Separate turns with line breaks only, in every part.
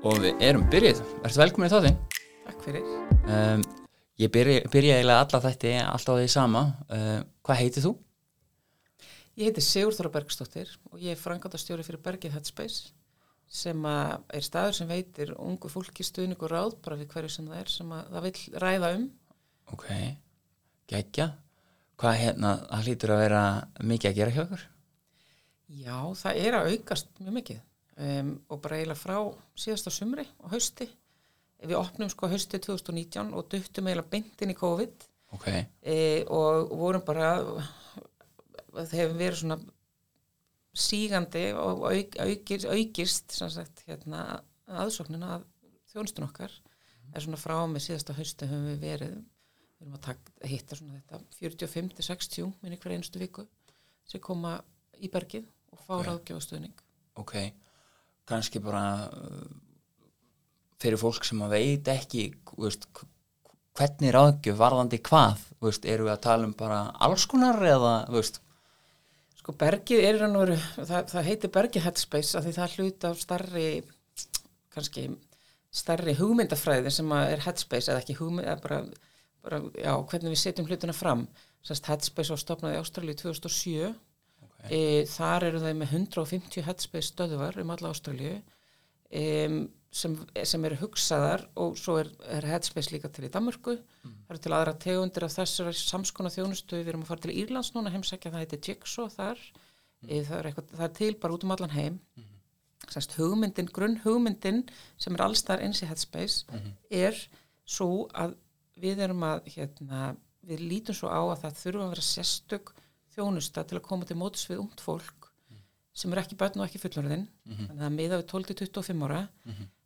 og við erum byrjuð. Ertu velkomin í þáttinn?
Takk fyrir.
Um, ég byrja, byrja eiginlega alla þætti alltaf á því sama. Uh, hvað heitir þú?
Ég heiti Sigurþóra Bergstóttir og ég er frangatastjóri fyrir Bergið Headspace sem er staður sem veitir ungu fólki stuðning og ráð bara við hverju sem það er sem að það vil ræða um.
Ok, geggja. Hvað hérna, það hlýtur að vera mikið að gera hjá okkur?
Já, það er að aukast mjög mikið um, og bara eiginlega frá síðasta sumri og hausti. Við opnum sko hausti 2019 og duttum eiginlega beintinn í COVID
Ok,
e, og vorum bara, það hefur verið svona sígandi og auk, aukist, aukist sagt, hérna, aðsóknina að þjónustun okkar er svona frá með síðasta haustu höfum við verið við erum að taka, hitta svona þetta 45-60 minni hver einustu viku sem koma í bergið og fá
Ok.
okay. ráðgjöfastöðning
ok. Kanski bara uh, fyrir fólk sem að veit ekki, veist, hvernig ráðgjöf varðandi hvað, veist, eru við að tala um bara alls konar eða, veist,
Sko bergið er veru, það, það heitir bergið headspace af því það hluti af starri, kannski starri hugmyndafræði sem er headspace eða ekki hugmynd, bara, bara, já, hvernig við setjum hlutina fram. Sannst headspace var stopnað í Ástralíu 2007,
ok,
e, þar eru það með 150 headspace stöðuvar um alla Ástralíu e, sem, sem eru hugsaðar og svo er, er headspace líka til í Danmörku, það eru til aðra tegundir af þessari samskona þjónustu, við erum að fara til Írlands núna heimsækja, það heitir Jigsaw þar, e, það, er eitthvað, það er til bara út um allan heim, Sest, hugmyndin, grunn hugmyndin sem er allstar eins í headspace er svo að við erum að, hérna, við lítum svo á að það þurfa að vera sérstök þjónusta til að koma til mótis við ungt fólk sem er ekki börn og ekki fullorðin. Þannig að miða við 12-25 ára.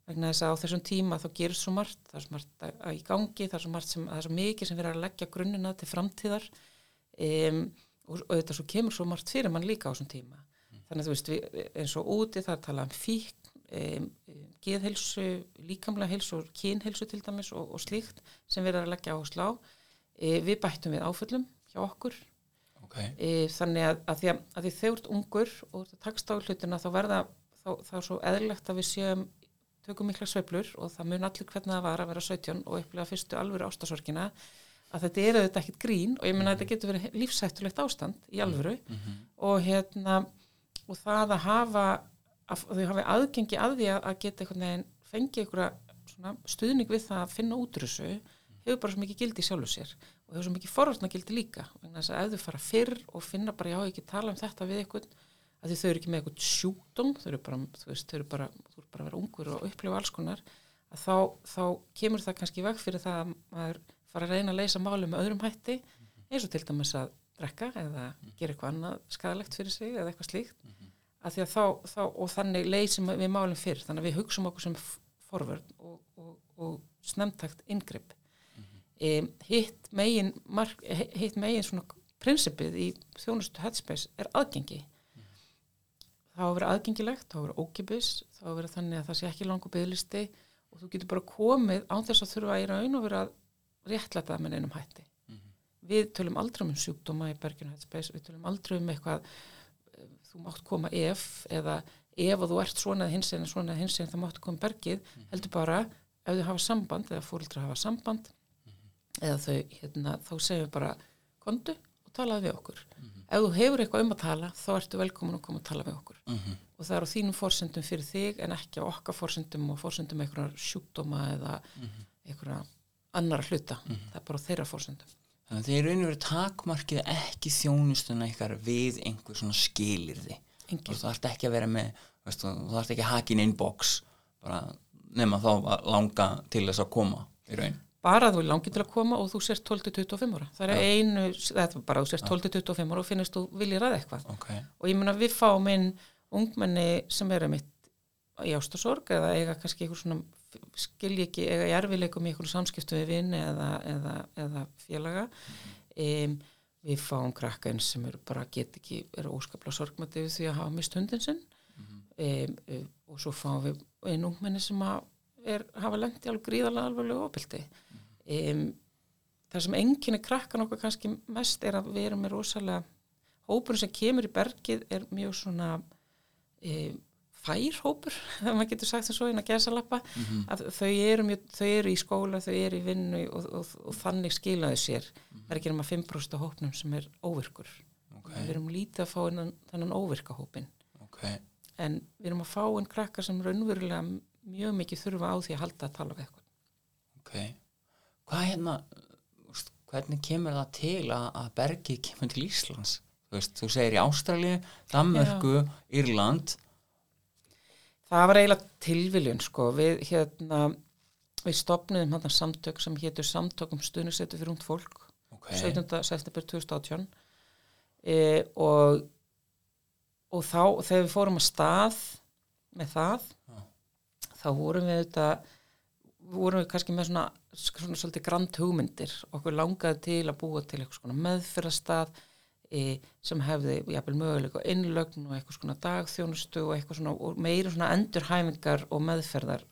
Vegna þess að á þessum tíma þá gerir svo margt, það er svo margt í gangi það er svo margt sem, það er svo mikið sem verður að leggja grunnina til framtíðar. Um, og, og þetta svo kemur svo margt fyrir mann líka á þessum tíma. Þannig að þú veist, við, eins og úti það er að tala um fík um, geðhelsu, líkamlega helsu og kynhelsu til dæmis og, og slíkt sem verður að leggja áherslu á. E, við bættum við áföllum hjá okkur.
ok,
e, þannig að, að, því að, að því þú ert ungur og þú takst á hlutina þá verða þá, þá er svo eðlilegt að við séum tökum mikla sveiflur og það mun allir hvernig það var að vera 17 og upplega fyrstu alvöru ástasorkina að þetta er auðvitað ekkit grín og ég meina að þetta getur verið lífsættulegt ástand í alvöru og hérna og það að hafa að þau hafi aðgengi að því að, geta einhvern veginn fengið einhverja stuðning við það að finna útrúsu hefur bara svo mikið gildi sjálfu sér og hefur svo mikið forvartna gildi líka vegna þess að ef þau fara fyrr og finna bara já ekki tala um þetta við einhvern að þau eru ekki með einhvern sjúkdóm þau eru bara, þú veist, þau eru bara, þú eru bara að vera ungur og upplifa alls konar að þá, þá kemur það kannski veg fyrir það að maður fara að reyna að leysa máli með öðrum hætti eins og til dæmis að drekka eða gera eitthvað annað skadalegt fyrir sig eða eitthvað slíkt. Að því að þá, þá og þannig leysum við málum fyrr þannig að við hugsum okkur sem forvörn og, og, og snemtakt yngripp e, hitt megin mark, hitt megin svona prinsipið í þjónustu headspace er aðgengi. Það á að vera aðgengilegt, það á að vera ókipis það á að vera þannig að það sé ekki langur byggðlisti og þú getur bara komið án þess að þurfa í raun og vera réttlæta það með einum hætti. Við tölum aldrei um sjúkdóma í berginu headspace, við tölum aldrei um eitthvað eh, þú mátt koma ef eða ef og þú ert svona eða hins eða svona eða hins eða það máttu koma bergið. Heldur bara ef þau hafa samband eða fóreldra hafa samband eða þau, hérna, þá segjum við bara kondu og talaðu við okkur. Ef þú hefur eitthvað um að tala þá ertu velkomin að koma að tala við okkur. Og það er á þínum fórsendum fyrir þig en ekki á okkar fórsendum og fórsendum einhverjar sjúkdóma eða einhverja annara hluta. Það er bara þeirra fórsendum
Þannig að þeir rauninu verið takmarkið ekki þjónustuna ykkar við einhver svona skilirði. Og þú þarft ekki að vera með, veistu, þú þarft ekki að hakin inbox, bara nema þá að langa til þess að koma í raun.
Bara þú er langið til að koma og þú sért 12-25 ára. Það er einu, eða bara þú sért 12-25 ára og finnist þú viljið ræða eitthvað.
Ok,
og ég meina við fáum inn ungmenni sem eru mitt í ástasorg eða eiga kannski einhver svona skilji ekki, eiga í erfileikum í einhverju samskiptu við vinn eða, eða, eða félaga. Um, við fáum krakka eins sem eru bara get ekki, eru óskaplega sorgmætti við því að hafa mist hundin sinn. Um, um, og svo fáum við einn ungmenni sem að er, hafa lengt í alveg gríðarlega alveg opildi um, það sem enginni krakkan okkur kannski mest er að við erum með rosalega hópurinn sem kemur í bergið er mjög svona um, fær hópur, ef maður getur sagt sem svo inn að gesa lappa,
Mhm.
að þau eru, mjög, þau eru í skóla, þau eru í vinnu og, og, og þannig skilaðu sér. Það er ekki nema 5% af hópnum sem er óvirkur.
Ok,
við erum lítið að fá innan, þennan óvirka hópin
ok.
En við erum að fá inn krakkar sem raunverulega mjög mikið þurfa á því að halda að tala við eitthvað
ok hvað hérna hvernig kemur það til að, að bergið kemur til Íslands? Þú veist, þú segir í Ástralíu, Danmörku Írland.
Það var eiginlega tilviljun sko, við hérna, við stopnum hérna samtök sem hétur samtök um stuðnisetu fyrir ungd fólk,
ok,
17. september 2018 e, og, og þá þegar við fórum að stað með það,
Já.
þá vorum við þetta, vorum við kannski með svona, svona svolítið grand hugmyndir, okkur langaði til að búa til eitthvað svona meðfyrrastað e, sem hefði jafnvel möguleika á innlögn og eitthvað svona dagþjónustu og eitthvað svona og meiri svona endurhæfingar og meðferðar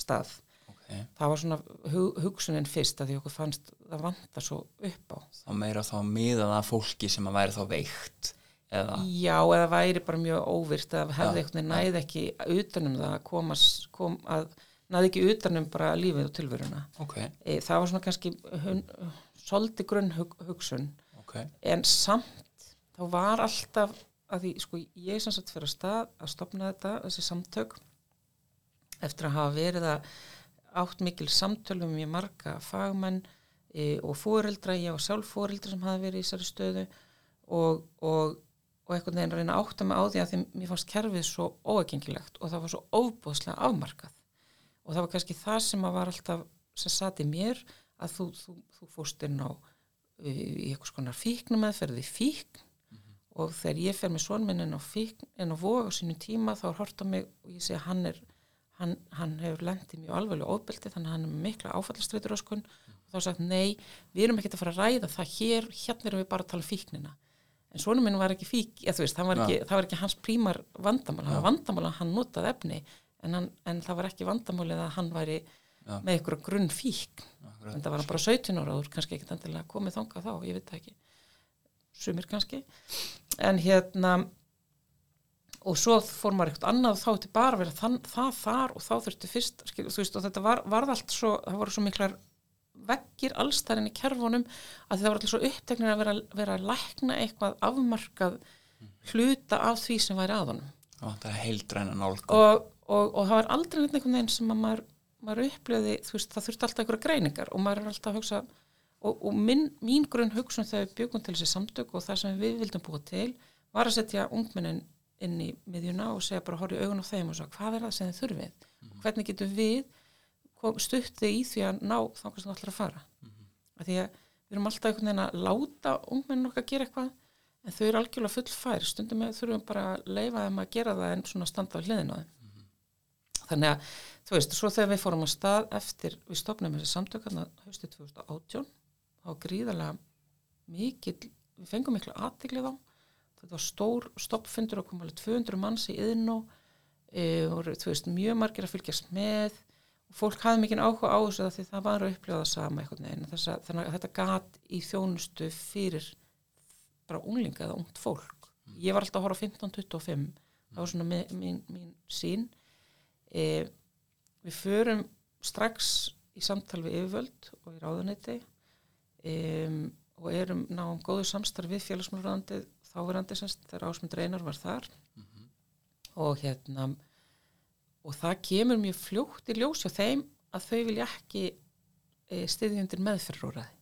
stað.
ok
Það var svona hug, hugsunin fyrst að því okkur fannst það vanta svo upp á.
þá meira þá miðað að fólki sem að væri þá veikt eða,
Já, eða væri bara mjög óvirt að hefði eitthvað næði ekki utanum það að komast, kom að næði ekki utanum bara lífið og tilveruna.
ok,
E, það var svona kannski svolítið grunn hug, hugsun
ok.
En samt þá var alltaf að því, sko, ég sem sagt fyrir að stað að stopna þetta, þessi samtök eftir að hafa verið að átt mikil samtölum með marga fagmenn e, og fóreldra, ég var sjálf fóreldra sem hafi verið í þessari stöðu og, og, og einhvern veginn að reyna að átta mig á því að því mér fannst kerfið svo óegengilegt og það var svo óbúðslega afmarkað og það var kannski það sem að var alltaf sem sati mér að þú, þú, þú fórst inn á í eitthvað skonar fíknum meðferði fíkn. Og þegar ég fer með svonminn en á fíkn en á vóg á sínum tíma þá hort á mig og ég segi hann er hann, hann hefur lendið mjög alveg óbeldi þannig að hann er með mikla áfallastreitur öskun og þá sagt nei, við erum ekkert að fara að ræða það hér, hérna erum við bara að tala um fíknina. En svonum minn var ekki fík ég, veist, var ekki, það var ekki hans prímar vandamál það var vandamál að hann notaði efni en, hann, en það var ekki vandamálið að hann væri
Já.
með einhverja grunn fík
Akkurat.
en það var hann bara 17 ára og kannski ekkert endilega komið þangað þá, ég veit það ekki. Sumir kannski. En hérna og svo fór maður eitthvað annað þá ætti bara að vera þann, það þar og þá þurfti fyrst skil, veist og þetta var, varð allt svo það voru svo miklar veggir allstæðin í kerfunum að það var alltaf svo uppteknir að vera, vera að lækna eitthvað afmarkað hluta af því sem væri að honum.
Og það er heildræna nálgun.
Og, og, og það var aldrei einhvern veginn sem að maður, maður upplöði, þú veist, það þurfti alltaf einhverja greiningar og maður er alltaf að hugsa og, og minn, mín grunn hugsun þegar við byggum til þessi samtök og það sem við vildum búa til var að setja ungmennin inn í miðjuna og segja bara horfa í augun á þeim og svo hvað er það sem þið þurfið? Hvernig getum við kom- stutt þið í því að ná þangast þú ætlar að fara? Af því að við erum alltaf einhvern veginn að láta ungmennin okkar gera eitthvað en þau eru algjörlega full fær stundum með þurfum bara að leifa þeim að gera það en svona standa á hliðina á þeim þannig að þú veist, svo þegar við fórum að stað eftir, við stopnum þessi samtökarna haustið 2018 þá gríðarlega mikil við fengum miklu aðtiklið á þetta var stór stoppfundur og kom alveg 200 manns í e, og þú veist, mjög margir að fylgjast með. Og fólk hafði mikið áhuga á þessu því það var að upplifa það sama veginn. Þessa, þannig að þetta gat í þjónustu fyrir bara unglinga eða ungt fólk. Ég var alltaf að horfa á 15-25 það var svona mín sín e, við förum strax í samtal við yfirvöld og í ráðuneyti e, og erum náum góðu samstarf við félagsmálurandið þáverandi semst þegar Ásmundur Einar var þar. Og hérna og það kemur mjög fljótt í ljós hjá þeim að þau vilja ekki e, stiðjundir meðferðróraði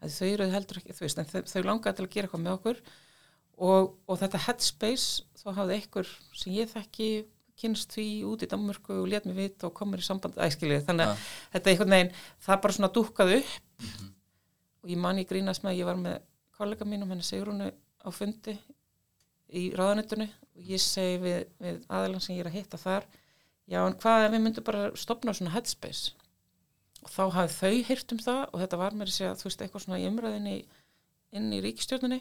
að þau eru heldur ekki, þú veist, en þau, þau langaði til að gera eitthvað með okkur. Og, og þetta headspace, þá hafði einhver sem ég þekki kynst því út í Danmörku og let mig vita og komur í samband æskilið, þannig að þetta einhvern veginn, það bara svona dúkkaði upp. Og ég man ég grínast með að ég var með kollega mínum henni Sigrúnu á fundi í ráðanettinu og ég segi við, við aðelan sem ég er að hitta þar já en hvað ef við myndum bara stopna svona headspace? Og þá hafði þau heyrt um það og þetta var mér að segja þú veist eitthvað svona í umræðinni inn í ríkistjórninni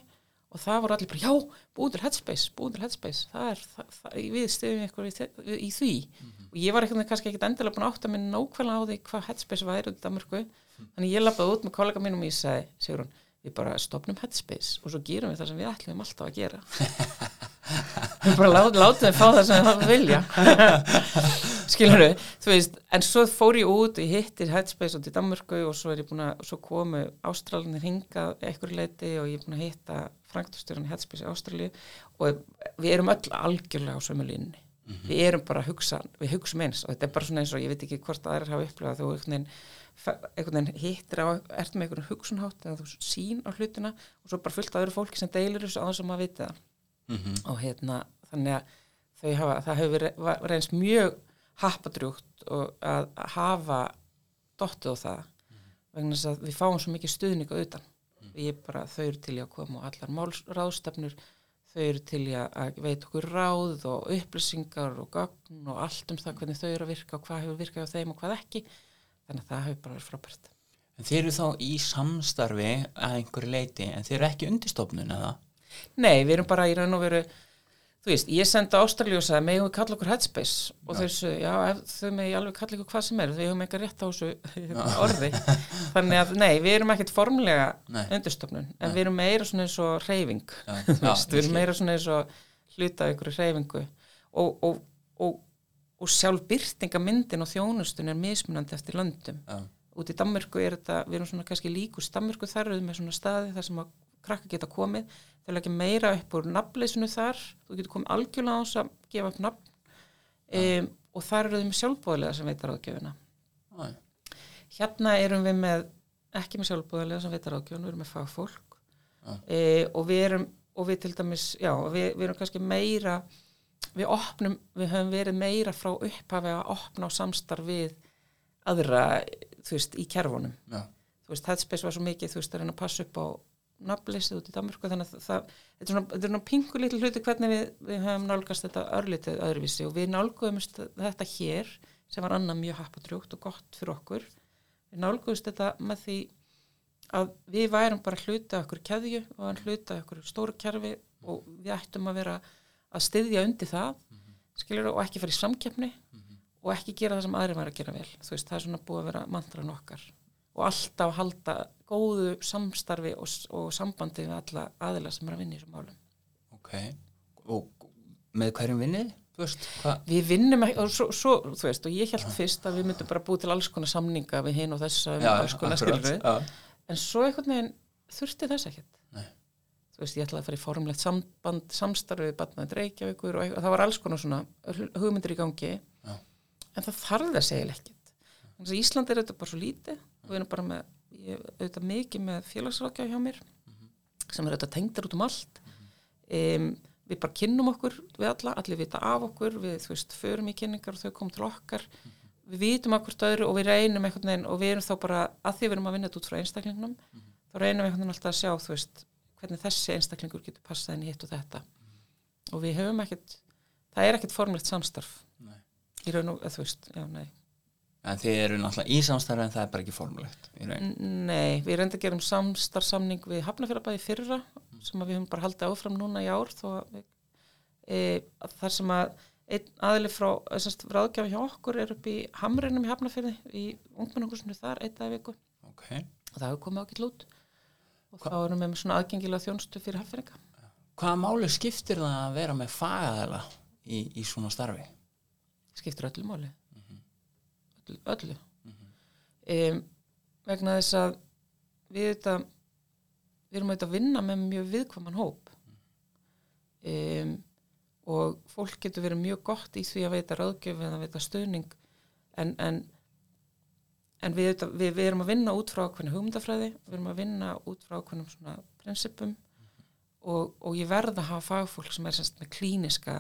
og það voru allir bara já, búin til headspace, búin til headspace. Það er, það, það, við stiðum ykkur í, í því. Og ég var eitthvað kannski ekkit endilega búin að átta minn nákvæmlega á því hvað headspace væri út í Danmarku þannig ég lappaði út með kollega mínum og ég segi, segur hún, við bara stopnum headspace og svo gerum við það sem við ætlum alltaf að gera. Bara lát, látum við fá það sem það vilja. Skilur við þú veist, en svo fór ég út ég hittir Headspace út í Danmörku og svo er ég búin að, svo komu Ástralinir hingað ekkur leiti og ég er búin að hitta Frankturstjóran í Headspace í Ástrali og við erum öll algjörlega á sömu línni við erum bara að hugsa, við hugsaum eins og þetta er bara svona eins og ég veit ekki hvort aðrir hafa upplifað þú einhvern veginn, hittir á, ert með einhvern hugsunhátt eða þú sín á hlutina og svo bara fullt öðru fólki sem deilir þessu á þess að viti það.
Mhm.
og hérna þannig að þau hafa, það hefur reynst mjög happadrjúkt að hafa dottið á það vegna þess að við fáum svo mikið stuðning á utan ég bara, þau eru til að koma og allar málsráðstefnur þau eru til að- veita okkur ráð og upplýsingar og gagn og allt um það hvernig þau eru að virka og hvað hefur virkað á þeim og hvað ekki þannig að það hefur bara verið frábært
En þeir eru þá í samstarfi að einhverju leiti, en þeir eru ekki undirstofnun eða?
Nei, við erum bara í raun og veru þú veist, ég og sagði megum við kalla okkur Headspace? Og þau sagði, já, þau megi alveg kalla ykkur hvað sem er þau hefum eitthvað rétt á þessu orði. Þannig að, nei, við erum ekkert formlega
Nei.
undirstofnun, en við erum meira svona eins og reyfing,
já,
veist, við erum meira svona eins og hluta ykkur reyfingu og, og, og, og sjálf byrtingamyndin og þjónustun er mismunandi eftir löndum.
Já,
út í Danmörku er þetta, við erum svona kannski líkus Danmörku þar erum með svona staði þar sem að krakka geta komið, þau leggja meira upp úr nafnleysinu þar, þú getur komið algjörlega á þess að gefa upp nafn. Um, og þar eru þau með sjálfbóðlega sem veitar áðgjöfuna.
já,
Hérna erum við með ekki með sjálfbóðlega sem veitar áðgjöfuna, við erum með fagfólk.
Já.
e, og við erum og við til dæmis, já, við, við erum kannski meira við opnum, við höfum verið meira frá upphafi að opna á samstarf við aðra, þú veist, í
já,
þú veist, Headspace var svo mikið, þú veist, að reyna að passa upp á nafnleysið út í Danmarku þannig að það, þetta er svona, þetta er svona pingu litlu hluti hvernig við, við höfum nálgast þetta örlítið öðruvísi og við nálguðumst þetta hér sem var annað mjög happadrjókt og gott fyrir okkur. Við nálguðumst þetta með því að við værum bara hluta okkur keðju og hann hluta okkur stóru kerfi og við ættum að vera að styðja undir það skilur og ekki fara í samkeppni og ekki gera það sem aðri var að gera vel. Veist, það er svona búið að vera mantran okkar og alltaf halda góðu samstarfi og, og sambandi við alla aðila sem er að vinna í þessum málum.
ok. Og með hverjum vinnið?
Við vinnum ekki, og svo, svo, þú veist, og ég held fyrst að við myndum bara búið til alls konar samninga við hinn og þess að
Já,
alls konar
já.
en svo einhvern veginn þurfti þess ekkert.
Nei.
Þú veist, ég ætlaði að fara í formlegt samband, samstarfi við batnaði dreikjavíkur og það var alls konar svona hugmyndir í gangi,
Já.
en það þarf þess eiginlega ekkert. Þannig að Ísland er auðvitað bara svo lítið og við erum bara með, ég auðvitað mikið með félagsrákja hjá mér sem er auðvitað tengdar út um allt. Um, við bara kynnum okkur við alla, allir vita af okkur, við þú veist, förum í kynningar og þau kom til okkar. Við vitum hvort öðru og við reynum einhvern veginn og við erum þá bara, að því við erum að vinna þetta út frá einstaklingnum, þá reynum við einhvern veginn alltaf að sjá, þú veist, hvernig þessi einstaklingur getur passað inn í hitt og þetta. Og við höfum ekkert, það er ekkert formlegt samstarf.
Nei.
Í raun og, þú veist, já, nei.
En þið eru náttúrulega í samstarfi en það er bara ekki formulegt
Nei, við reynda að gera um samstarfsamning við Hafnafjörðabæði fyrra sem að við höfum bara haldið áfram núna í ár þó að við, e, að þar sem að aðili frá ráðgjafi hjá okkur er upp í Hamrinum í Hafnafjörði í ungmenningusinu þar einn dag í viku
Ok.
og það hefur komið ákveð lút og þá erum við með svona aðgengilega þjónustu fyrir Hafnfjörðinga.
Hvaða máli skiptir það að vera með fagaðela í, í svona starfi?
skiptir öllu máli öllu, öllu. Um, vegna þess að við þetta við erum að vinna með mjög viðkvaman hóp um, og fólk getur verið mjög gott í því að veita ráðgjöf eða veita stöðning en, en, en við, auðvitað, við, við erum að vinna út frá ákveðinu hugmyndafræði við erum að vinna út frá ákveðnum svona prinsipum og, og ég verð að hafa fagfólk sem er semst með klíniska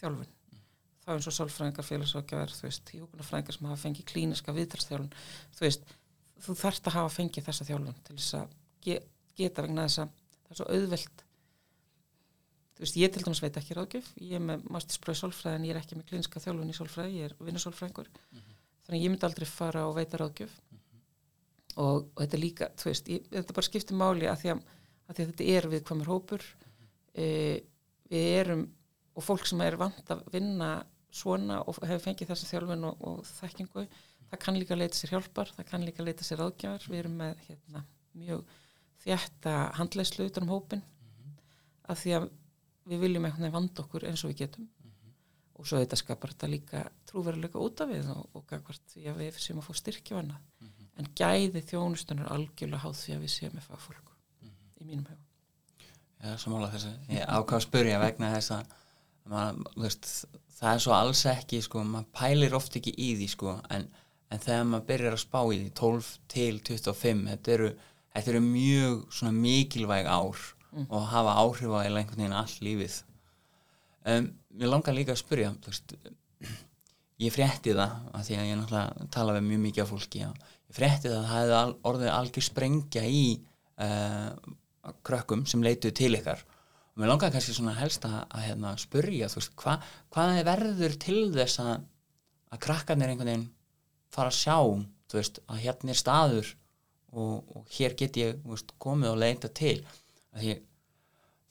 þjálfun þá eins og sálfræðingar, félagsrákjafar, þú veist, hjókunarfræðingar sem hafa fengið klíniska viðtalsþjálfun, þú veist, þú þarft að hafa fengið þessa þjálfun til þess að ge geta vegna þess að það er svo auðvelt, þú veist, ég til dæmis veit ekki ráðgjöf, ég er með masterspröð sálfræði en ég er ekki með klíniska þjálfun í sálfræði, ég er vinnusálfræðingur, þannig að ég myndi aldrei fara og veita ráðgjöf. Og, og þetta líka, þú veist, ég, þetta bara skiptir máli að því að, að, því að þetta er viðkvæmur hópur, e, við erum og fólk sem er vant að vinna svona og hefur fengið þessa þjálfun og, og þekkingu, það kann líka leita sér hjálpar, það kann líka leita sér ráðgjafar. Við erum með hérna, mjög þjætta handleyslu utan um hópin af því að við viljum einhvern veginn vanda okkur eins og við getum. Og svo þetta skapar þetta líka trúveruleika út af við og, og gagvart því að við séum að fá styrkja hana en gæði þjónustunar algjörlega háð því að við séum með fagfólk í mínum hefum
Já, samála þessu. Ég ákvað að spyrja vegna þess að maður, veist, það er svo alls ekki, sko, maður pælir oft ekki í því, sko, en, en þegar maður byrjar að spá í því, 12 til 25, þetta eru, þetta eru mjög mikilvæg ár og hafa áhrif á einhvern veginn all lífið. Um, mér langar líka að spyrja, þú veist, ég frétti það, af því að ég náttúrulega tala við mjög mikið af fólki, já, ég frétti það að það hefði orðið algjör sprengja í uh, krökkum sem leituðu til ykkar og mér langar kannski svona helst að, að hérna, spurja, þú veist, hva, hvað er verður til þess að, að krakkarnir einhvern veginn fara að sjá, þú veist, að hérna er staður og, og hér get ég veist, komið og leita til. Að því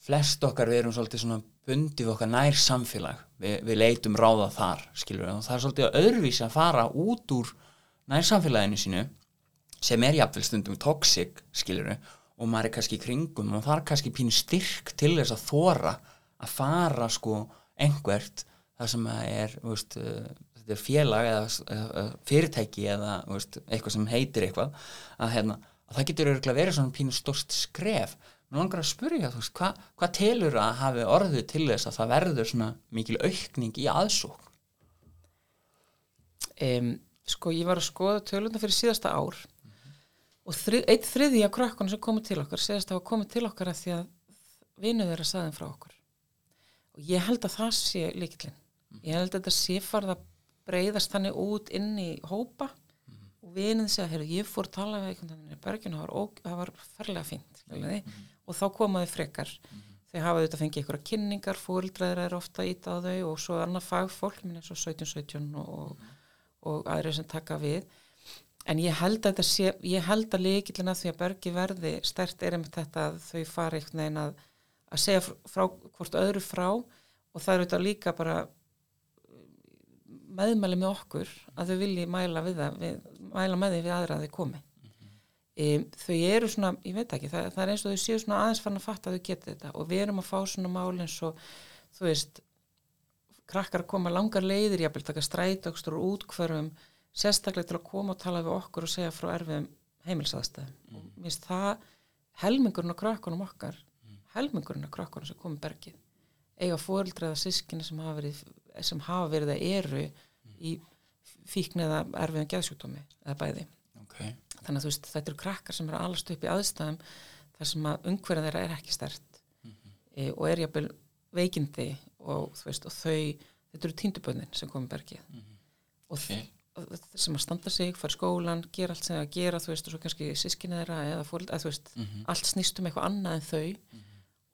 flest okkar við erum svolítið svona bundið við okkar nær samfélag við, við leitum ráða þar, skilur við og það er svolítið öðruvísi að fara út úr nær samfélaginu sínu sem er jafnvel stundum toxic, skilur við og maður er kannski í kringum og það er kannski pínu styrk til þess að þóra að fara sko einhvert það sem er veist, uh, þetta er félag eða, fyrirtæki eða veist, eitthvað sem heitir eitthvað að, hérna, að það getur örgulega verið svona pínu stórst skref. Mér langar að spyrja þú veist, hvað hva telur að hafi orðið til þess að það verður svona mikil aukning í aðsókn?
Um, sko ég var að skoða tölunda fyrir síðasta ár og þrið, eitt þriði af krökkunum sem komið til okkar segist að hafa komið til okkar að því að vinuð er að saðin frá okkur. Og ég held að það sé líkillin ég held að þetta sé farið að breyðast þannig út inn í hópa. Og vinuð segja, heyrðu, ég fór tala við einhvern veginn í berginu, ó- það var ferlega fínt skiljiði, og þá komaði frekar. Þau hafa auðvitað fengið einhverja kynningar fóreldræðir er ofta ít á þau og svo annað fagfólk, minn eins og 17-17 og, og aðrir sem taka við en ég held að þetta að líkillina því að bergi verði stert er einmitt þetta að þau fari einhvern veginn að, að segja frá, hvort öðru frá og það er auðvitað líka bara meðmæli með okkur að þau vilji mæla við það við, mæla með því við aðra að þau komi. Um, þau eru svona, ég veit ekki það, það er eins og þau séu svona aðeins fann að fatta að þau geti þetta og við erum að fá svona mál eins og þú veist krakkar koma langar leiðir, ég vil taka strætókstur og útkvörfum sérstaklega til að koma og tala við okkur og segja frá erfiðum heimilsaðstæðum og mér finnst það helmingurinn á krakkunum okkar helmingurinn á krakkunum sem komið bergið eiga fóreldra eða sískinni sem hafa verið, sem hafa verið að eru í fíkn eða erfiðum geðsjúkdómi eða bæði.
Okay.
þannig að þú veist þetta eru krakkar sem eru allast upp í aðstæðum þar sem að umhverja þeirra er ekki stert e, og er jafnvel veikindi og veist og þau, þetta eru tínduböndin sem komið bergið. Og
Ok.
og sem að standa sig, fara í skólan gera allt sem það að gera, þú veist, og svo kannski sískinni þeirra eða fóreld, eða þú veist allt snýst um eitthvað annað en þau.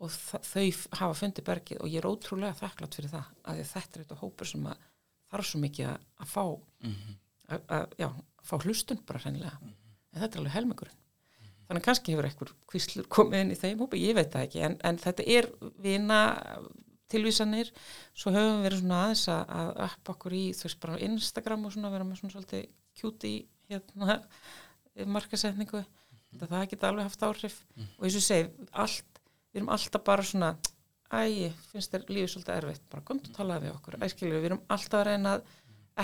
Og þa- þau f- hafa fundið bergið og ég er ótrúlega þakklátt fyrir það að að þetta er eitthvað hópur sem að þarf svo mikið að, að fá að, að, já, að fá hlustun bara hreinlega. En þetta er alveg helmingurinn. Þannig að kannski hefur eitthvað kvíslur komið inn í þeim hópi, ég veit það ekki en, en þetta er vina tilvísanir, svo höfum við verið svona aðeins að, upp okkur í þú veist bara á Instagram og svona vera með svona svolítið kjúti hérna markasetningu, þetta það geta alveg haft áhrif. Og eins og segi allt, við erum alltaf bara svona æ, finnst þér lífið svolítið erfitt? Bara komdu að tala við okkur, æskilur við erum alltaf að reyna að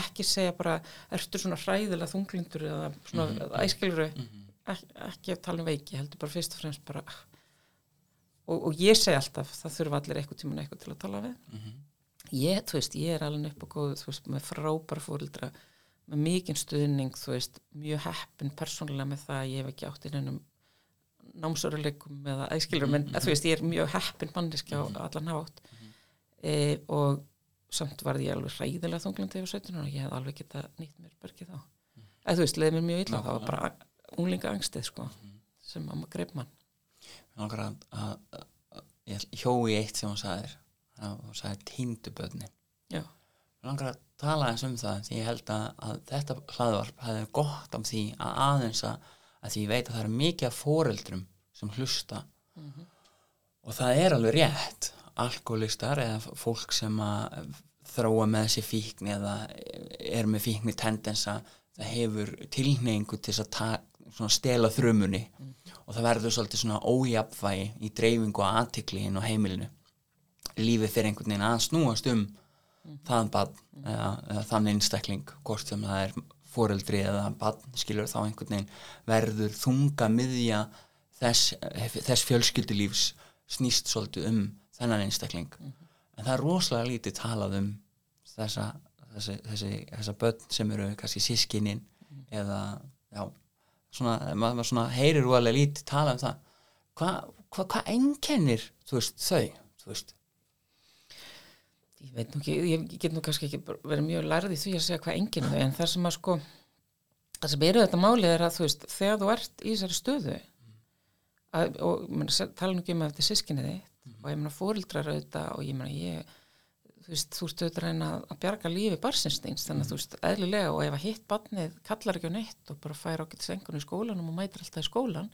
ekki segja bara ertu svona hræðilega þunglindur? eða svona mm -hmm. æskilur ekki, ekki að tala um veiki, heldur bara fyrst og fremst bara og, og ég segi alltaf, það þurfa allir eitthvað tíman eitthvað til að tala við. Ég, þú veist, ég er alveg upp og góð þú veist, með frábæra fórildra með mikinn stuðning, þú veist mjög heppin persónulega með það að ég hef ekki átt í neinum námsöruleikum eða æskilurum, en þú veist, ég er mjög heppin manniski á allan hátt. E, og samt varði ég alveg hræðilega þunglandi yfir 17 og ég hef alveg geta nýtt mér bergið þá. Eða þú veist, leiði mér mjög illa, það var bara unglinga angstið, sko, sem maður greip mann
ég hjói eitt sem hún sagðir. Hún sagði tínduböðni
já,
Mér langar að tala eins um það því ég held að, að þetta hlaðvarp hefði gott af því að aðeins að, að því ég veit að það er mikið af foreldrum sem hlusta. Og það er alveg rétt. Alkoholistar eða fólk sem að þróa með sér fíkni eða er með fíkni tendensa það hefur tilhneingu til að svona stela þrumunni og það verður svolítið svona ójafnvægi í dreifingu og aðtikli inn á heimilinu. Lífið fyrir einhvern veginn að snúast um það barn eða, eða þann einstakling hvort sem það er foreldri eða barn skilur þá einhvern veginn verður þunga miðja þess, þess fjölskyldulífs snýst svolítið um þennan einstakling. En það er rosalega lítið talað um þessa, þessi, þessi, þessa börn sem eru kannski sískinin eða já, svona, maður maður svona heyrir rosalega lítið talað um það. Hvað hva, hva einkennir þú veist, þau þú veist,
ég veit nú ekki, ég get nú kannski ekki verið mjög lærði því að segja hvað enginn þau en það sem að sko það sem eru þetta málið er að þú veist þegar þú ert í þessari stöðu að, og tala nú ekki um að þetta er sískinni þitt og ég meina fórildrar auðvitað og ég meina ég þú veist, þú ert auðvitað að reyna að bjarga lífi barsinsteins þannig að þú veist, eðlilega og ef að hitt barnið kallar ekki á neitt og bara fær ákveðt sengun í skólanum og mætir alltaf í skólan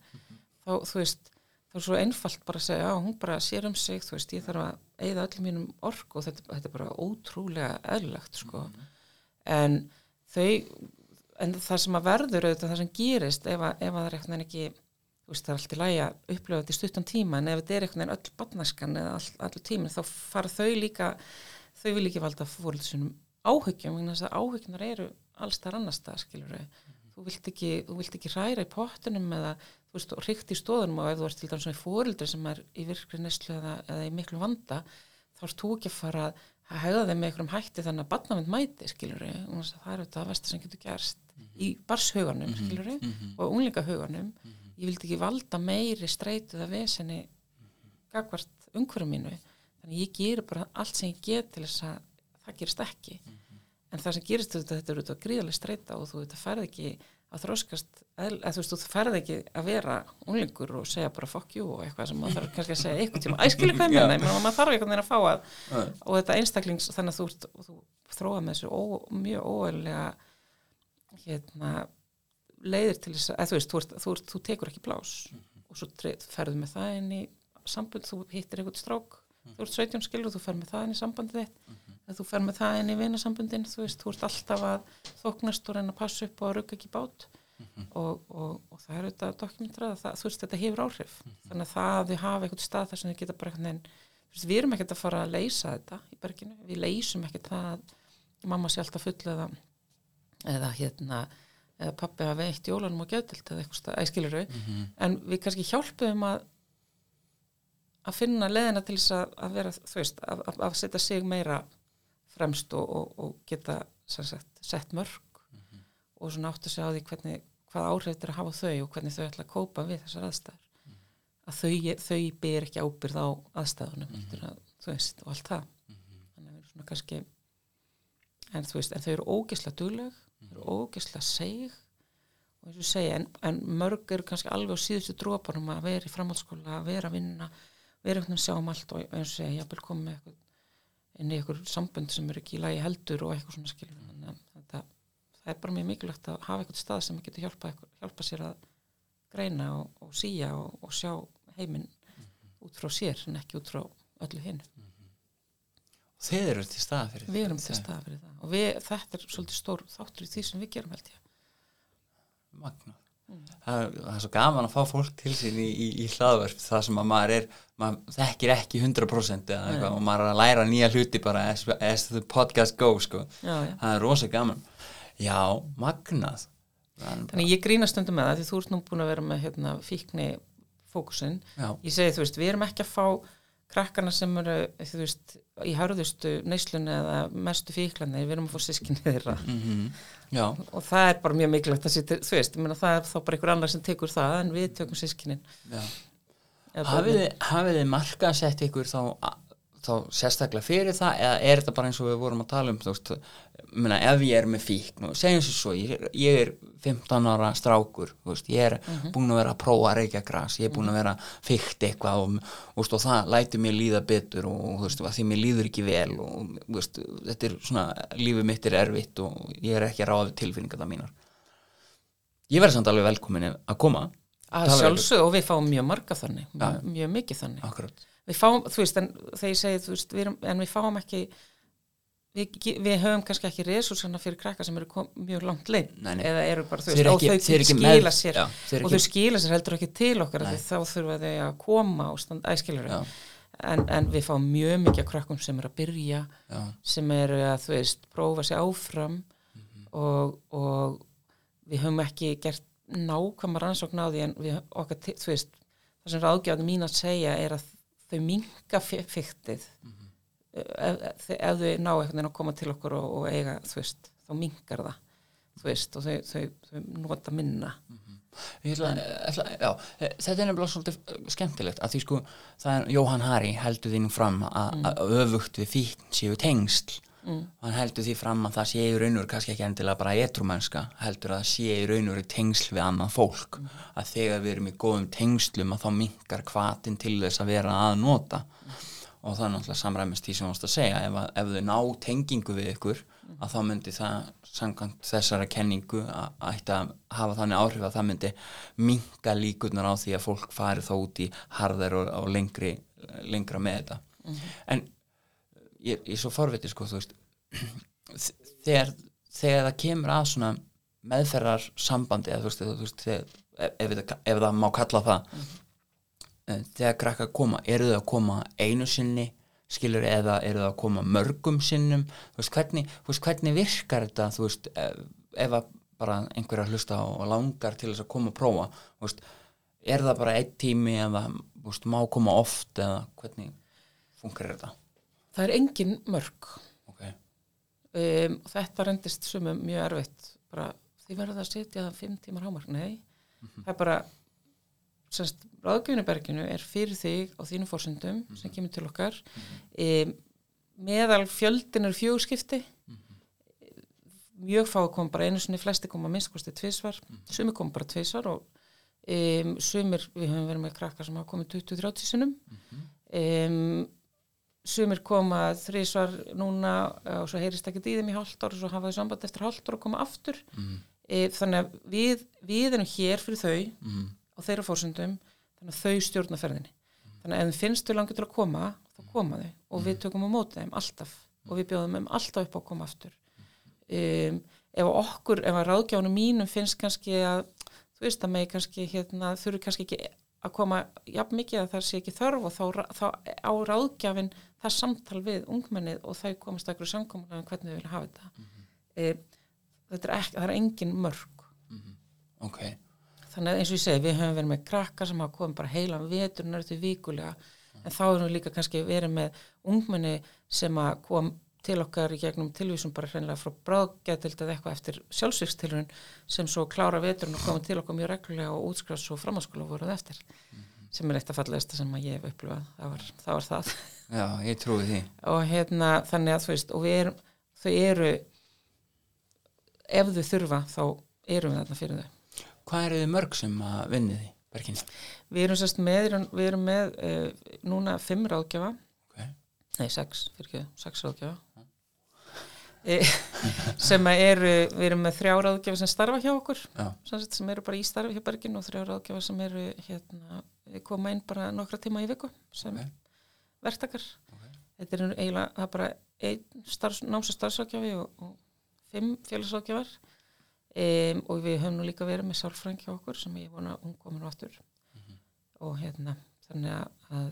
þá þú veist, þá er svo einfalt bara að segja, já, hún bara sér um sig þú veist, ég þarf að eigða öllum mínum ork og þetta, þetta er bara ótrúlega eðlilegt, sko. En þau en það sem að verður auðvitað það sem gerist ef að, ef að það er eitthvað ekki þú veist, það er allt í lægi að upplifa þetta í stuttan tíma en ef þetta er eitthvað öll barnaskan eða all, allur tímin, þá fara þau líka þau vil ekki valda fórhaldsunum áhyggjum, vegna þess að áhyggjunar eru alls þar annars það, skilur þú vilt ekki, þú vilt ekki hræra í pottunum eða, þú veist, hrygt í stóðunum og ef þú ert til dæmis svona í fórhaldri sem er í virkri neslu eða, eða í miklu vanda þá ert þú ekki að fara að hegða þeim með einhverjum hætti þannig að barnavend mæti, skilur það er þetta að versta sem getur gerst í barshauganum, skilur og unglingahauganum ég vildi ekki valda meiri streytuða vesenni gagvart umhverjum mínu þannig ég gerir bara allt sem ég get til þess að það gerist ekki. En það sem gerist þetta, þetta er auðvitað gríðarlega streyta og þú þetta færð ekki að þróskast eða þú veist, þú færð ekki að vera unglingur og segja bara fuck you og eitthvað sem maður þarf kannski að segja eitthvað tíma. Æskilu hvað með þeim, maður þarf veginn að fá að og þetta einstaklings, þannig að þú, ert, þú þróa með þessu ó, mjög óæðilega hérna leiðir til þess að, þú veist, þú, ert, þú, ert, þú tekur ekki blás og svo ferðu með það inn í sambund, þú hittir eitthvað strák þú ert 17 skilur þú fer með það inn í sambandið þitt. Eða þú fer með það inn í vinasambundin þú veist, þú ert alltaf að þóknast og reyna að passa upp og að rugga ekki bát. Og, og, og það er auðvitað dokumentrað að þú veist, þetta hefur áhrif. Þannig að það að þau hafa eitthvað stað þar sem þau geta bara eitthvað við erum ekkert að fara að leysa þetta í berginu, við leysum ekkert það að mamma sé alltaf full eða, eða hérna eða pappi hafa veitt jólanum og gjötild eða eitthvað æskiluru, mm -hmm. en við kannski hjálpum að að finna leðina til þess að, að vera þú veist, að, að setja sig meira fremst og, og, og geta sagt, sett mörg mm -hmm. og svona átt að segja á því hvernig hvað áhrif þetta er að hafa þau og hvernig þau ætla að kópa við þessar aðstæður mm -hmm. að þau, þau ber ekki ábyrð á aðstæðunum mm -hmm. að, þú veist, og allt það þannig að við erum svona kannski en þú veist, en þau eru ógesla dugleg þau eru ógesla seg og eins og segja, en, en mörg eru kannski alveg á síðustu drópanum að vera í framhaldsskóla, að vera að vinna vera einhvern veginn að sjá um allt og eins og ég vil koma með inn í eitthvað sambund sem er ekki í lagi heldur og eitthvað svona skilur þannig að þetta, það er bara mjög mikilvægt að hafa eitthvað stað sem getur hjálpa, hjálpa sér að greina og, og síja og, og sjá heiminn mm -hmm. út frá sér en ekki út frá öllu hinn mm
-hmm. og þeir eru til stað fyrir
við erum til stað fyrir það og við, þetta er svolítið stór þáttur í því sem við gerum held ég
Magnað Mm. Það, það er svo gaman að fá fólk til sín í, í, í hlaðverf það sem að maður er maður þekkir ekki 100% eða eitthvað og maður er að læra nýja hluti bara as, as the podcast go sko.
já, já.
það er rosa gaman já, magnað
Þannig ég grína stundum með það því þú ert nú búin að vera með hérna, fíkni fókusin ég segi þú veist, við erum ekki að fá krakkana sem eru þú veist, í harðustu neyslunni eða mestu fíklanni, við erum að fá sískinni þeirra.
Mm -hmm.
og það er bara mjög mikilvægt að sýta, þú veist, myna, það er þá bara einhver annar sem tekur það en við tökum sískinin
Hafið þið marka setja ykkur þá, þá sérstaklega fyrir það eða er þetta bara eins og við vorum að tala um þú veist, myna, ef ég er með fíkn og segjum sér svo, ég, ég er 15 ára strákur, veist, ég er mm -hmm. búin að vera að prófa að reykja græs, ég er búin að vera fyrkt eitthvað og, veist, og það læti mér líða betur og veist, því mér líður ekki vel og þetta er svona, lífið mitt er erfitt og ég er ekki að ráða tilfinninga það mínar ég verði samt alveg velkomin að koma
að sjálfsög og við fáum mjög marga þannig ja. mjög, mjög mikið þannig
Akkurat.
Við fáum, þú veist, en þegar ég segi við erum, en við fáum ekki Við, við höfum kannski ekki resursana fyrir krakka sem eru kom, mjög langt leið eða eru bara þau veist, og þau skila sér. já, og þau skila sér heldur ekki til okkar þá þurfa þau að koma og standa æskilur en, en við fáum mjög mikið af krökkum sem er að byrja
já,
sem eru að þú veist prófa sig áfram og, og við höfum ekki gert nákvæmar rannsókn á því en við, okkar, þú veist það sem ráðgjáðum mín að segja er að þau minga fyktið ef, ef, ef þau ná einhvern veginn að koma til okkur og, og eiga þú veist, þá mingar það þú veist, og þau, þau, þau nota minna.
Ég ætla, ætla, já, eh, þetta er nefnilega svolítið skemmtilegt að því sko það er Jóhann Hari heldur nú fram að að öfugt við fíkn séu tengsl mm. hann heldur því fram að það sé í raunur kannski ekki endilega bara etrumennska heldur að það sé í raunur tengsl við annað fólk. Að þegar við erum í góðum tengslum að þá minkar hvatin til þess að vera að nota. Og það er náttúrulega samræmist því sem varst að segja. Ef, að, ef þau ná tengingu við ykkur að þá myndi það samkvæmt þessara kenningu að ætti að hafa þannig áhrif að það myndi minka líkurnar á því að fólk fari þá út í harðar og, og lengri, lengra með þetta. En ég, ég er svo forvitið sko þú veist þegar, þegar það kemur að svona meðferðar sambandi eða þú veist, þú veist þegar, ef, ef, það- ef það má kalla það Eh, þegar krakkar koma, eru þau að koma einu sinni, skilur eða eru þau að koma mörgum sinnum? Þú veist, hvernig, þú veist, hvernig virkar þetta þú veist, ef, ef bara einhver að hlusta og langar til þess að koma að prófa, veist, er það bara einn tími eða, veist, má koma oft eða hvernig funkar þetta?
Það er engin mörg um, og þetta rendist sumum mjög erfitt. Bara því verður það að setja það fimm tímar hámark, nei. Það er bara semst, ráðgjöfniberginu er fyrir þig á þínum fórsendum sem kemur til okkar. Um, meðal fjöldin er fjögskipti mjög fá að koma bara einu sinni flesti koma að minnst kosti tvisvar. Sumir koma bara tvisvar og um, sumir, við höfum verið með krakkar sem hafa komið 20-30 sinnum. Um, sumir koma þrísvar núna og svo heyrist ekki í þeim í hálft ár og svo hafa þau samband eftir hálft ár og koma aftur.
Mhm.
e, þannig að við, við erum hér fyrir þau
Mhm.
á þeirra fórsöndum þannig að þau stjórna ferðinni. Þannig að ef þeim finnst þau langar til að koma þá koma þau og við tökum á móti þeim alltaf og við bjóðum þeim alltaf upp á að koma aftur. Um, ef okkur, ef að ráðgjánu mínum finnst kannski að þú veist að megi kannski hérna, þurfi kannski ekki að koma jafn mikið að það sé ekki þörf og þá, þá á ráðgjafin það samtal við ungmennið og þau komast að ykkur samkomulega um hvernig þau vilja hafa þetta. Mm þetta er ekki, það er engin mörg
ok.
Þannig að eins og ég segi, við höfum verið með krakkar sem hafa komið bara heilan vetur nörðu vikulega en þá erum við líka kannski verið með ungmenni sem að kom til okkar í gegnum tilvísum bara hreinlega frá bráðgætild eða eitthvað eftir sjálfsvíkstilrun sem svo klára veturinn og koma til okkar mjög reglulega og útskrafs og framhanskóla voruð eftir sem er eitt af fallegasta sem ég hef upplifað. Það var það, var það.
já, ég trúi því.
Og hérna þannig að þú veist og við erum, þau eru ef þau þurfa þá erum við þarna fyrir þau.
Hvað eru þið mörg sem að vinni því, Berkin
Við erum sérst með, við erum með uh, núna fimm ráðgjafa,
ok,
nei sex, fyrir ekki, sex ráðgjafa sem að eru, við erum með þrjá ráðgjafa sem starfa hjá okkur, sem, sagt, sem eru bara í starfi hjá Bergin og þrjá ráðgjafa sem eru hérna, koma inn bara nokkra tíma í viku sem
Ok.
verktakar.
Ok.
Þetta er eiginlega, það er bara einn starfs, náms- og starfsráðgjafi og, og fimm félagsráðgjafar um, og við höfum nú líka verið með sálfræng hjá okkur sem ég vona hún komin á aftur og hérna þannig að, að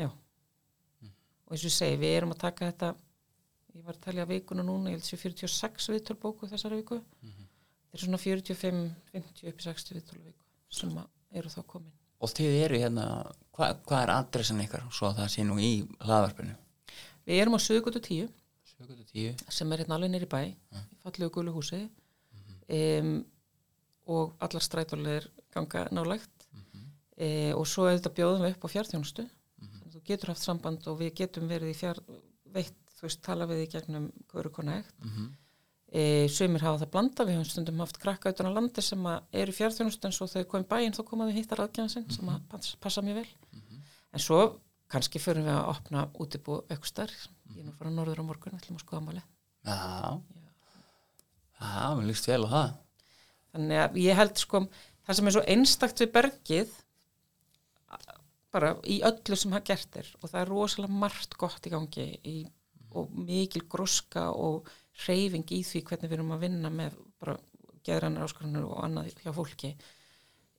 já og eins og ég segi, við erum að taka þetta ég var að talja vikuna núna ég held sér 46 viðtöl bóku þessari viku. Þetta er svona 45 50 upp í 60 viðtöl viku sem eru þá komin.
Og þið eru hérna hvað hva er adressan ykkar svo að það sé nú í hlaðvarpinu?
Við erum á Suðugutu 10
710
sem er hérna alveg nýri bæ í fallegu gulu húsi. Um, og allar strætóleir ganga nálægt. E, og svo er þetta bjóðum við upp á fjárþjónustu þannig að þú getur haft samband og við getum verið í fjár veitt, þú veist, tala við í gegnum hverju konægt
Mhm.
e, sumir hafa það blanda, við höfum stundum haft krakka utan á landi sem eru í fjárþjónustu en svo þegar komið bæinn þá komaðu hittar aðgjæðan sem að passa, passa mjög vel. En svo kannski förum við að opna útibú aukstar, ég er nú að fara norður á morgun ætlum að skoða máli
já, já, mér líst vel á það.
Þannig að ég held sko, það sem er svo einstakt við bergið, bara í öllu sem það gert er og það er rosalega margt gott í gangi í, og mikil groska og hreyfing í því hvernig við erum að vinna með bara geðrannar áskorunur og annað hjá fólki.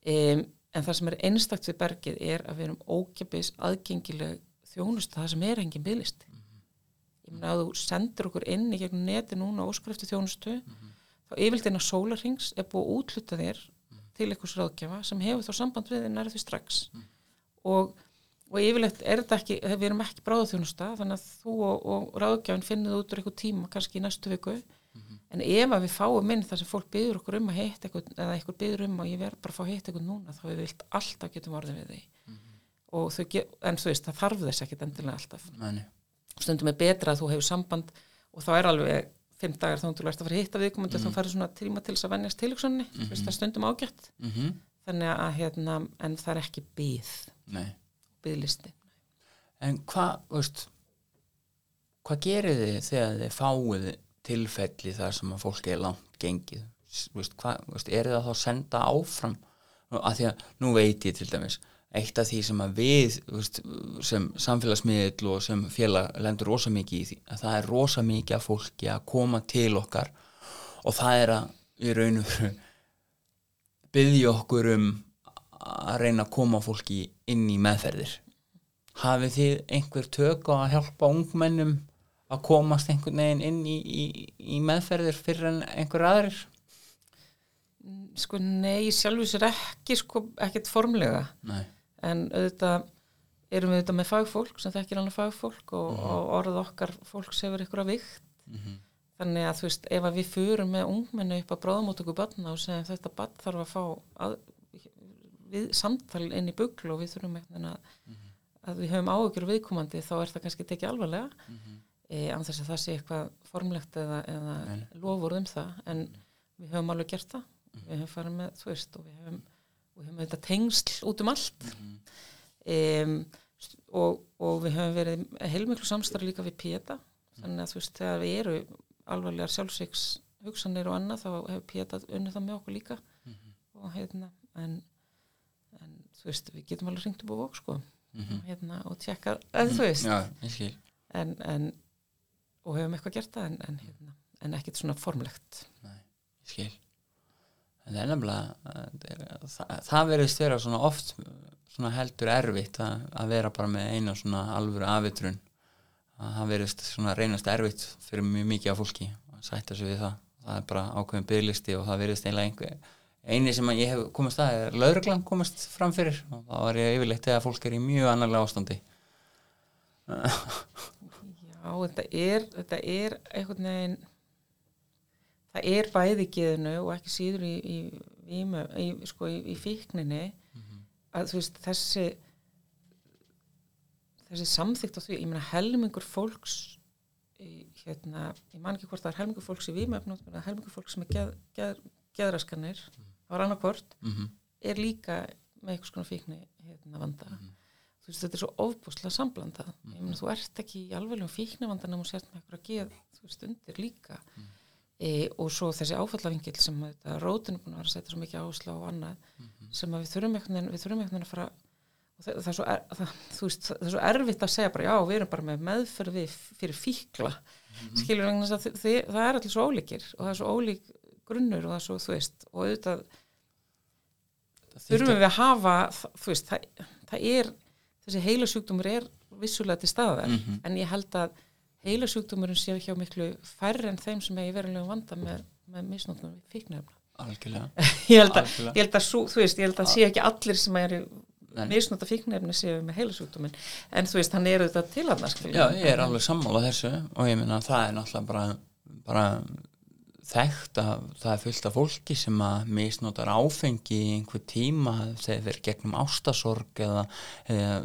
Um, en það sem er einstakt við bergið er að við erum ókipis aðgengileg þjónustu það sem er engin bygglist ég meina að þú sendir okkur inn í gegnum neti núna óskriftu þjónustu þá yfirleitt inn á sólarhings er búið að útluta þér til einhvers ráðgjafa sem hefur þá samband við þér nærið því strax og, og yfirleitt er þetta ekki, við erum ekki bráðaþjónusta þannig að þú og, og ráðgjafin finnið út úr eitthvað tíma, kannski í næstu viku. En ef að við fáum inn þar sem fólk byður okkur um að hitta eitthvað eða eitthvað byður um að ég verð bara að fá að hitta eitthvað núna þá við vilt alltaf getum orðið við því. Og þau, ge- en þú veist, það þarf þess ekkit endilega alltaf.
Meni.
stundum er betra að þú hefur samband og þá er alveg fimm dagar þá þú ert að fara að hitta viðkomandi farir svona mm -hmm. það er stundum að hérna, en
hvað, veist, hvað gerir þið þegar þið fáið tilfelli þar sem að fólk er langt gengið? Veist, hvað, veist, er það þá að senda áfram? Af því að nú veit ég til dæmis, eitt af því sem að við veist, sem samfélagsmiðl og sem félag lendur rosa mikið í því, að það er rosa mikið af fólki að koma til okkar og það er að í raun og veru byggja okkur um að reyna að koma fólki inn í meðferðir. Hafið þið einhver tök á að hjálpa ungmennum að komast einhvern veginn inn í, í, í meðferðir fyrir en einhver aðrir?
Sko nei, sjálfur sér ekki sko, ekkert formlega.
Nei,
en auðvitað erum við auðvitað með fagfólk sem þekkir annað fagfólk og, og orðið okkar fólks hefur ykkur að vikt þannig að þú veist, ef að við fyrum með ungmennu upp að bráðmótöku barna og segjum þetta barn þarf að fá að, við, samtal inn í bugl og við þurfum eitthvað að, að við höfum áhugjur viðkomandi þá er það kannski tekið alvarlega. Mm -hmm. e, anþess að það sé eitthvað formlegt eða, eða lofur um það en við höfum alveg gert það. Við höfum farið með, þú veist, og við höfum við höfum þetta tengsl út um allt. Um, og, og við höfum verið heilmiklu samstarf líka við PETA. Þannig að þú veist, þegar við eru alvarlegar sjálfsvíks hugsanir og annað þá hefur PETA unnið það með okkur líka. Og hérna en þú veist, við getum alveg ringt upp á vok sko. Og, hérna, og tjekka, en þú veist.
Já, ég skil.
En, en og hefum eitthvað gert það en, en, hérna, en ekkert svona formlegt.
Nei, ég skil. En það er nefnilega uh, það, það, verðist vera svona oft svona heldur erfitt að, að vera bara með eina svona alvöru afitrun. Að það verðist svona reynast erfitt fyrir mjög mikið af fólki að sætta sig við það. Það er bara ákveðin bygglisti og það verðist einlega einhver eini sem ég hef komast að er lauruglan komast fram fyrir og það var ég yfirleitt þegar fólk er í mjög annarlega ástandi.
Já, þetta er, þetta er einhvern veginn það er bæði geðinu og ekki síður í, í, í, í, sko, í, í fíkninni að þú veist þessi þessi samþygt á því, ég meina helmingur fólks hérna, ég man ekki hvort það er helmingur fólks í vímöfnum, helmingur fólks með geð, geð, geðraskanir, það var annarkvort
mm
er líka með eitthvað svona fíkni hérna vanda. Þú veist þetta er svo ofbúslega samblandað meina þú ert ekki í alveglega fíknivanda nema þú sért með eitthvað að geða þú veist undir líka. E, og svo þessi áfallavingil sem þetta rótin er búin að vera að setja svo mikið áherslu á og annað sem að við þurfum veginn við þurfum veginn að fara það, það, er er, það, veist, það er svo erfitt að segja bara já við erum bara með meðferð fyrir fíkla. Skilur vegna þess að þið, það er allir svo ólíkir og það er svo ólík grunnur og það er svo þú veist og auðvitað þurfum við að hafa þú veist, það, það er þessi heilasjúkdómur er vissulega til staðar en ég held að heilasjúkdómurinn sé hjá miklu færri en þeim sem er í verulegum vanda með, með misnóknum fíknefna
algjörlega.
Ég held að, ég held að, sú, þú veist, ég held að sé ekki allir sem eru
Nei.
misnóta fíknefni séu með heilasjúkdóminn. En þú veist, hann er auðvitað til hann
Já, ég er alveg sammála þessu og ég meina það er náttúrulega bara, bara þekkt að það er fullt af fólki sem að misnotar áfengi í einhver tíma þegar þeir gegnum ástasorg eða, eða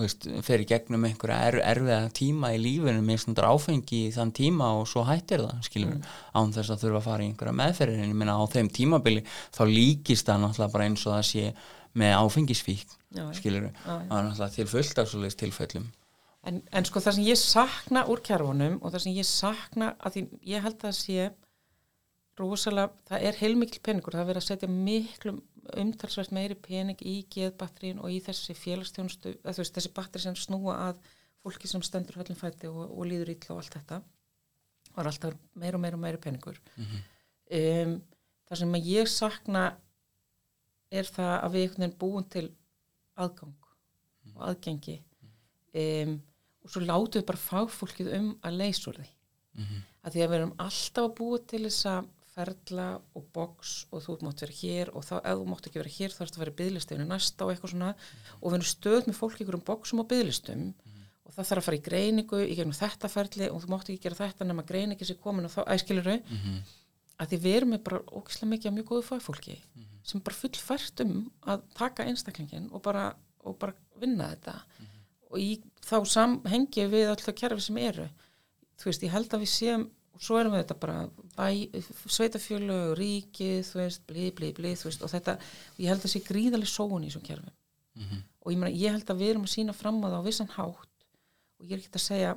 veist, fer í gegnum einhverja er, erfiða tíma í lífinu misnotar áfengi í þann tíma og svo hættir það skilur, án þess að þurfa að fara í einhverja meðferðin, ég meina á þeim tímabili þá líkist það náttúrulega bara eins og það sé með
já.
skilur, það er náttúrulega til fullt af svoleiðis tilfellum.
En, en sko það sem ég sakna úr kjærfunum og það sem ég sakna að því ég held að sé rosalega, það er heilmikil peningur, það er verið að setja miklu umtalsvert meiri pening í geðbatterín og í þessi félagstjónustu, þessi batteri sem snúa að fólki sem stendur höllum fæti og, og líður ítla og allt þetta það er alltaf meira og meira og meira peningur. Um, það sem að ég sakna er það að við einhvern veginn búum til aðgang og aðgengi. Um, og svo látum við bara fagfólkið um að leysa úr því.
Mhm.
að því að við erum alltaf að búa til þessa ferla og box og þú mátt vera hér og þá ef þú mátt ekki vera hér þá ertu að vera í byðlistöfinu næsta og eitthvað svona. Og við erum stöð með fólk í einhverjum boxum og byðlistum og það þarf að fara í greiningu í gegnum þetta ferli og þú mátt ekki gera þetta nema greiningi sér komin og þá æskilur þau
Mhm.
að því við erum bara ógislega mikið af mjög góðu fagfólki sem er bara fullfært um að taka einstaklingin og bara, og bara vinna þetta. Og í þá samhengi við öll það kerfi sem eru. Þú veist, ég held að við séum og svo erum við þetta bara bæ, sveitafjölu, ríkið, þú veist blí, blí, blí, þú veist, og þetta ég held að sé gríðaleg sóun í þessum kerfum.
Mhm.
og ég, meina, ég held að við erum að sína fram á það á vissan hátt og ég er ekki að segja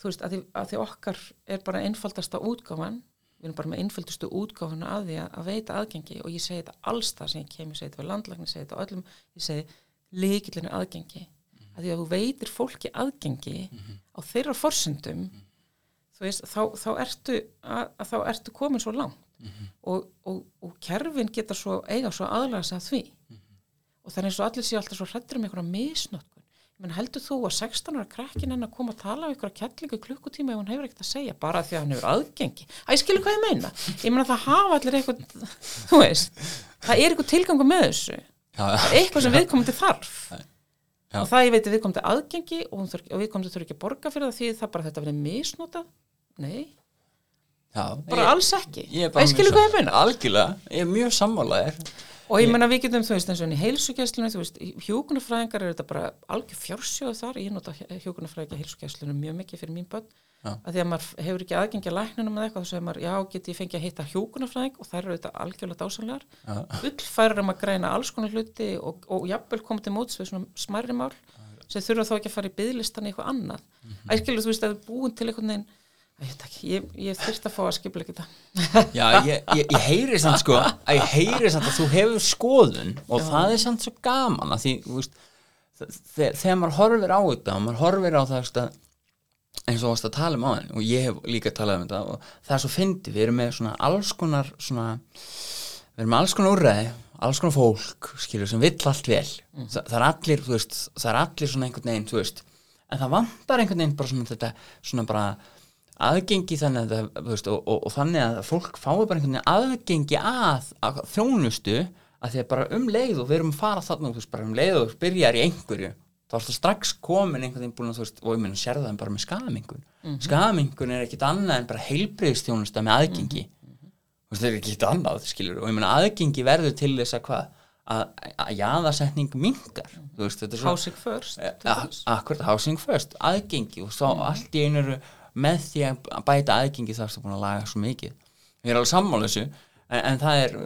þú veist, að því, að því okkar er bara einfaldasta útgáfan við erum bara með einföldustu útgáfuna að því að, að veita aðgengi og ég segi þetta alls það sem ég kem, ég segi þetta við landlækni, ég segi þetta öllum, ég segi líkillinu aðgengi. Að því að þú veitir fólki aðgengi á þeirra forsendum þú veist, þá, þá ertu að, að þá ertu komin svo langt. Og, og, og kerfin geta svo eiga svo aðlaga sig að því. Og það er eins og allir séu alltaf svo hrættur um einhverja misnotkun. Ég menn heldur þú að 16 ára krakkin henn að koma að tala um einhverja kettlingu klukkutíma ef hún hefur ekkert að segja bara því að hann hefur aðgengi? Að ég skilur hvað ég meina? Ég meina það hafa allir eitthvað þú veist, það er eitthvað tilgangu með þessu. Eitthvað sem viðkomandi þarf.
Já.
og það ég veit að viðkomandi aðgengi og, og viðkomandi þurfi ekki að borga fyrir það því það bara þetta verið misnotað nei,
já,
bara
ég,
alls ekki.
mjög
hvað ég meina?
Algjörlega, ég er mjög sammálaðir
og ég
Ég-
meina við getum þú veist eins og í veist, hjókunarfræðingar er þetta bara algjör fjársjóð þar, ég nota hjókunarfræðingar heilsugæslunum mjög mikið fyrir mín börn. Að því að maður hefur ekki aðgengi að læknunum með eitthvað þá segir maður, já, geti ég fengið að hitta hjókunarfræðing og þær eru þetta algjörlega dásanlegar
Já.
fullfærar um að græna alls konar hluti og, og jafnvel komið til móts við svona smærri mál sem þurfa þá ekki að fara í byðlistan í eitthvað annað. Mm -hmm. æskilu þú veist að búin til einhvern veginn ég, ég, ég þyrst að fá að skipla ekki þetta
Já, ég, ég, ég heyri samt sko að ég heyri samt að þú hefur skoðun og það er samt svo gaman að því, veist þe- þegar maður horfir á þetta og maður horfir á það veist, að, eins og að tala um á þenn og ég hef líka talað um þetta og það er svo fyndi, við erum með svona alls konar svona, við erum með alls konar úrræði alls konar fólk, skilur, sem vill allt vel. Þa, það er allir, þú veist það er allir svona einhvern veginn, þú veist en það vantar einhvern veginn bara svona þetta svona bara aðgengi þannig að, það, veist, og, og, og þannig að fólk fái bara einhvern veginn aðgengi að, að þjónustu að því að bara um leið og við erum að fara þarna veist, bara um leið og þú byrjar í einhverju þá ertu strax komin einhvern veginn búin að þú veist, og ég meina sér það bara með skamingun mm skamingun er ekkit annað en bara heilbreyðstjónusta með aðgengi. Þú veist, það er ekkit annað, skilur og ég meina aðgengi verður til þess að hvað? Að, jaðarsetning mingar veist, þetta er svo
housing first dæmis.
akkurat, housing first, aðgengi og svo allt í einu eru með því að bæta aðgengi þar sem búin að laga svo mikið. Ég er alveg sammála þessu en, en það, er,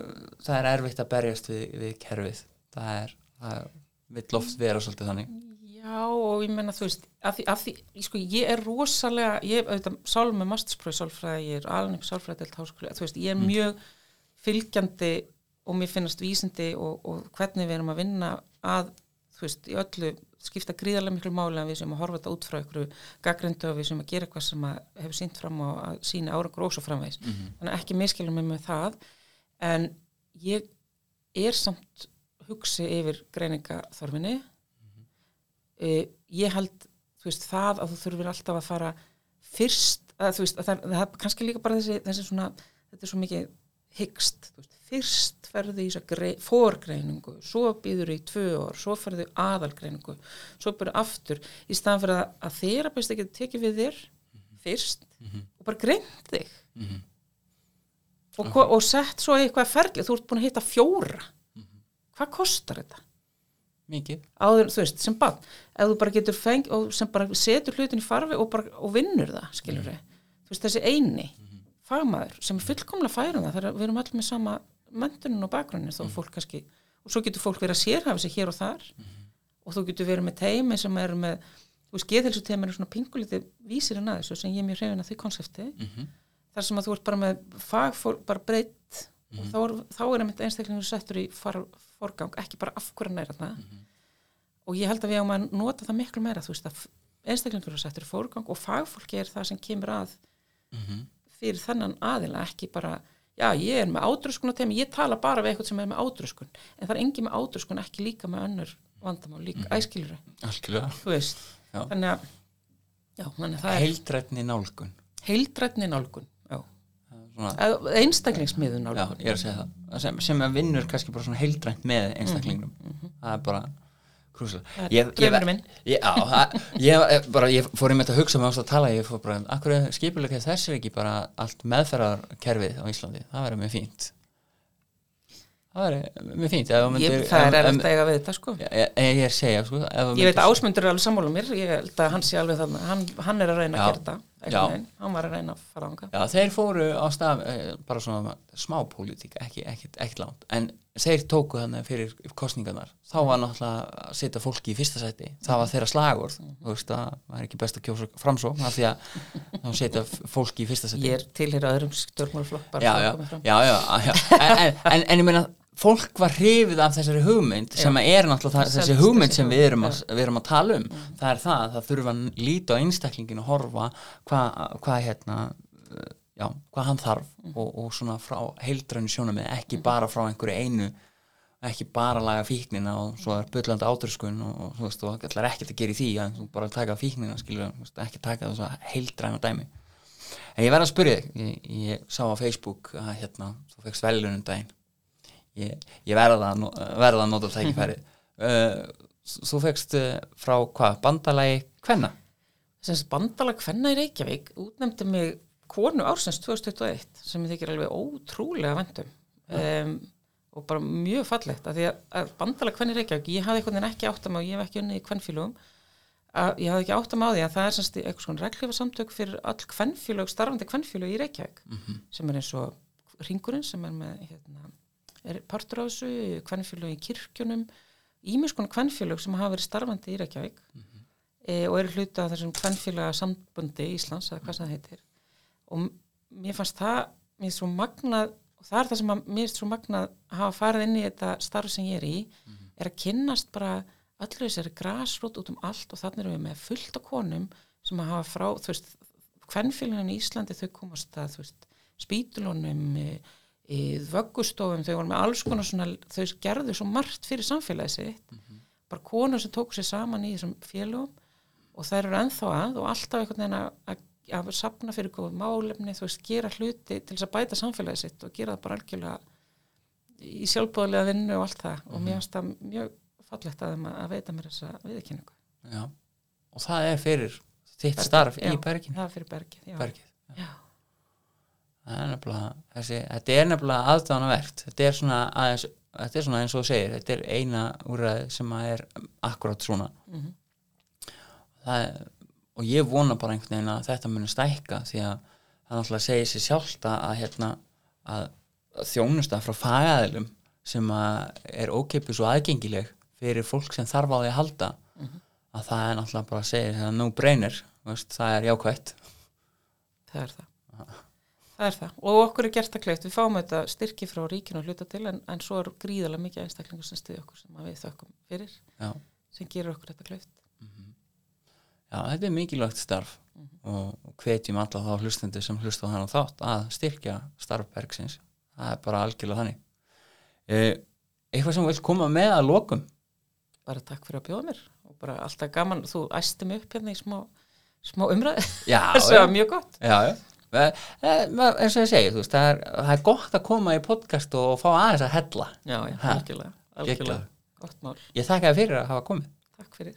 það er erfitt að berjast við, við kerfið. Það er, það vill oft vera svolítið þannig.
Já, og ég menna, þú veist, af því, af því sko, ég er rosalega, ég er auðvitað sálum með mastersprófi sálfræði, ég er alveg upp sálfræði delt háskóli, þú veist, ég er mjög fylgjandi og mér finnast vísindi og, og hvernig við erum að vinna að, þú veist, í öllu skipta gríðarlega miklu máli að við sem að horfa þetta út frá ykkur gaggrindu og við sem að gera eitthvað sem að hefur sínt fram á að sína árangur og svo framvegs. Þannig að ekki miskilum mig með það, en ég er samt hugsi yfir greiningaþörfinni. Uh, ég held þú veist, það að þú þurfir alltaf að fara fyrst, að, þú veist, að það, það er kannski líka bara þessi, þessi svona þetta er svo mikið hyggst fyrst ferðu í þess að fórgreiningu, svo býður í tvö ár svo ferðu aðalgreiningu svo byrju aftur, í staðan fyrir að, að þeirra best ekki tekið við þér fyrst og bara greint þig.
Mhm.
og, uh og sett svo eitthvað ferli, þú ert búin að hitta fjóra. Hvað kostar þetta?
mikið.
Áður, þú veist, sem bann ef þú bara getur feng og sem bara setur hlutin í farfi og, bara, og vinnur það, skilur við þú veist, þessi eini fagmaður sem er fullkomlega færum það þegar við erum allir með sama möntunin og bakgrunnin þó fólk kannski, og svo getur fólk verið að sérhafa sig hér og þar. Og þú getur verið með teimi sem eru með þú veist, geðhelsu teimi eru svona pingulítið vísir en aðeins sem ég er mjög hrifin að því konsepti.
Mhm.
þar sem að þú ert bara með fagfólk, bara breytt og þá er, þá er einmitt einstaklingur settur í far, forgang, ekki bara af hverju næra það og ég held að við áum að nota það miklu meira, þú veist að einstaklingur er settur í forgang og fagfólki er það sem kemur að
Mhm.
Fyrir þennan aðila, ekki bara já, ég er með átröskun á temi, ég tala bara við eitthvað sem er með átröskun, en það er engi með átröskun, ekki líka með önnur vandamál líka,
Mhm.
æskilur
Já.
þannig að já, þannig að
heildrætni nálgun
heildrætni nálgun já. einstaklingsmiðun
já,
nálgun
það sem, sem vinnur kannski bara heildrænt með einstaklingnum það er bara krúslega
er draumurinn minn.
ég, á, það, ég, eh, bara, ég fór þetta að hugsa með ást að tala ég fór bara, akkur skipulega þess er ekki bara allt meðferðarkerfið á Íslandi það verður mjög fínt það verður mjög fínt ef þú
ég,
myndir-
það er
ef-
erfitt að eiga við þetta sko
ég, ég, ég er að segja sko, ef þú
ég veit
myndir-
að Ásmundur er alveg sammála mér ég held að hann sé alveg þarna hann, hann er að reyna
Já.
að gera þetta
Já.
einhvern veginn. Hann var að reyna að fara ánga
Já, þeir fóru á stað eh, bara svona smá pólitík, ekki, ekki, ekki langt. En þeir tóku þannig fyrir kostningarnar, þá var náttúrulega að setja fólki í fyrsta sæti, það var þeirra slagorð. Þú veist að það er ekki best að kjósa framsó af því að þá setja fólki í fyrsta sæti.
Ég er tilhýra öðrum stjórnmálaflokk bara
já, já, já, já, já. En, en, en ég meina fólk var hrifið af þessari hugmynd sem að er náttúrulega þessi hugmynd sem við erum, að, við erum að tala um það er það, það þurfa að líta á einstaklingin og horfa hvað hva, hérna uh, já, hvað hann þarf og, og svona frá heildrænu sjónamið ekki bara frá einhverju einu ekki bara laga fíknina og svo er byllandi átröskun og, og þú veist, þú ætlar ekkert að gera í því að þú bara taka fíknina, skilur, veist, ekki taka þess að heildræna dæmi. En ég verð að spyrja þig, ég, ég sá á Facebook að hérna, þú fegst velunum daginn ég, ég verða að, að nota tækifæri uh, þú fegst uh, frá hvað, bandalagi hvenna?
sem sagt bandalag hvenna í Reykjavík útnefndi mig konu ársins 2021 sem ég þykir alveg ótrúlega vendum um, og bara mjög fallegt að því að, að bandalag hvenna í Reykjavík ég hafði einhvern veginn ekki áttam á, ég hef ekki unnið í hvennfélugum að ég hafði ekki áttam á því að það er semst eitthvað svona reglífa samtök fyrir all hvennfélug, starfandi hvennfélug í Reykjavík sem er eins og ringurinn sem er með hérna, er partur á þessu, hvennfélug í kirkjunum ímis konar hvennfélug sem hafa verið starfandi í Reykjavík e, og eru hluti af þessum kvennfélaga sambundi Íslands eða hvað sem það heitir. Og mér fannst það mér finnst svo magnað og það er það sem að, mér finnst svo magnað að hafa farið inn í þetta starf sem ég er í er að kynnast bara öllu þessari grasrót út um allt og þannig erum við með fullt af konum sem að hafa frá, þú veist kvennfélagin í Íslandi þau komast að þú veist, spítulunum í, vöggustofum, þau voru með alls konar svona, þau gerðu svo margt fyrir samfélagið sitt bara konur sem tóku sér saman í þessum félagum og þær eru ennþá að og alltaf einhvern veginn að, að, að sapna fyrir góð málefni, þú veist, gera hluti til þess að bæta samfélagið sitt og gera það bara algjörlega í sjálfbóðlega vinnu og allt það og mér finnst það mjög fallegt að, þeim að, veita mér þessa viðkynningu.
Já, og það er fyrir þitt starf
já.
í berginu
Það er fyrir bergið, já.
bergið.
Já,
Það er þessi, þetta er nefnilega aðdánavert þetta er svona aðeins þetta er svona eins og þú segir, þetta er eina úrræði sem að er akkurat svona
Mhm.
það er, og ég vona bara einhvern veginn að þetta muni stækka því að það náttúrulega segir sér sjálft að, hérna, að þjónusta frá fagaðilum sem að er ókeipis og aðgengileg fyrir fólk sem þarf á því að halda að það er náttúrulega bara að segja það er no brainer, veist, það er jákvætt
það er það. Það er það. Og okkur er gert að kleift. Við fáum þetta styrki frá ríkinu að hluta til en, en svo er gríðarlega mikið einstaklingur sem stiði okkur sem við þökkum fyrir
Já.
sem gerur okkur þetta kleift.
Já, þetta er mikilvægt starf og, og hvetjum alla þá hlustendur sem hlusta á þannig þátt að styrkja starf Bergsins. Það er bara algjörlega þannig. Eh, eitthvað sem þú vilt koma með að lokum?
Bara takk fyrir að bjóða mér og bara alltaf gaman. Þú æsti mig upp hérna í smá, smá umræði. Þessu var mjög gott.
Já, já. Eh, eh, eins og ég segi, veist, það er, það er gott að koma í podcast og fá aðeins að hella.
Já, já, algjörlega.
Ég þakka þér fyrir að hafa komið.
Takk fyrir.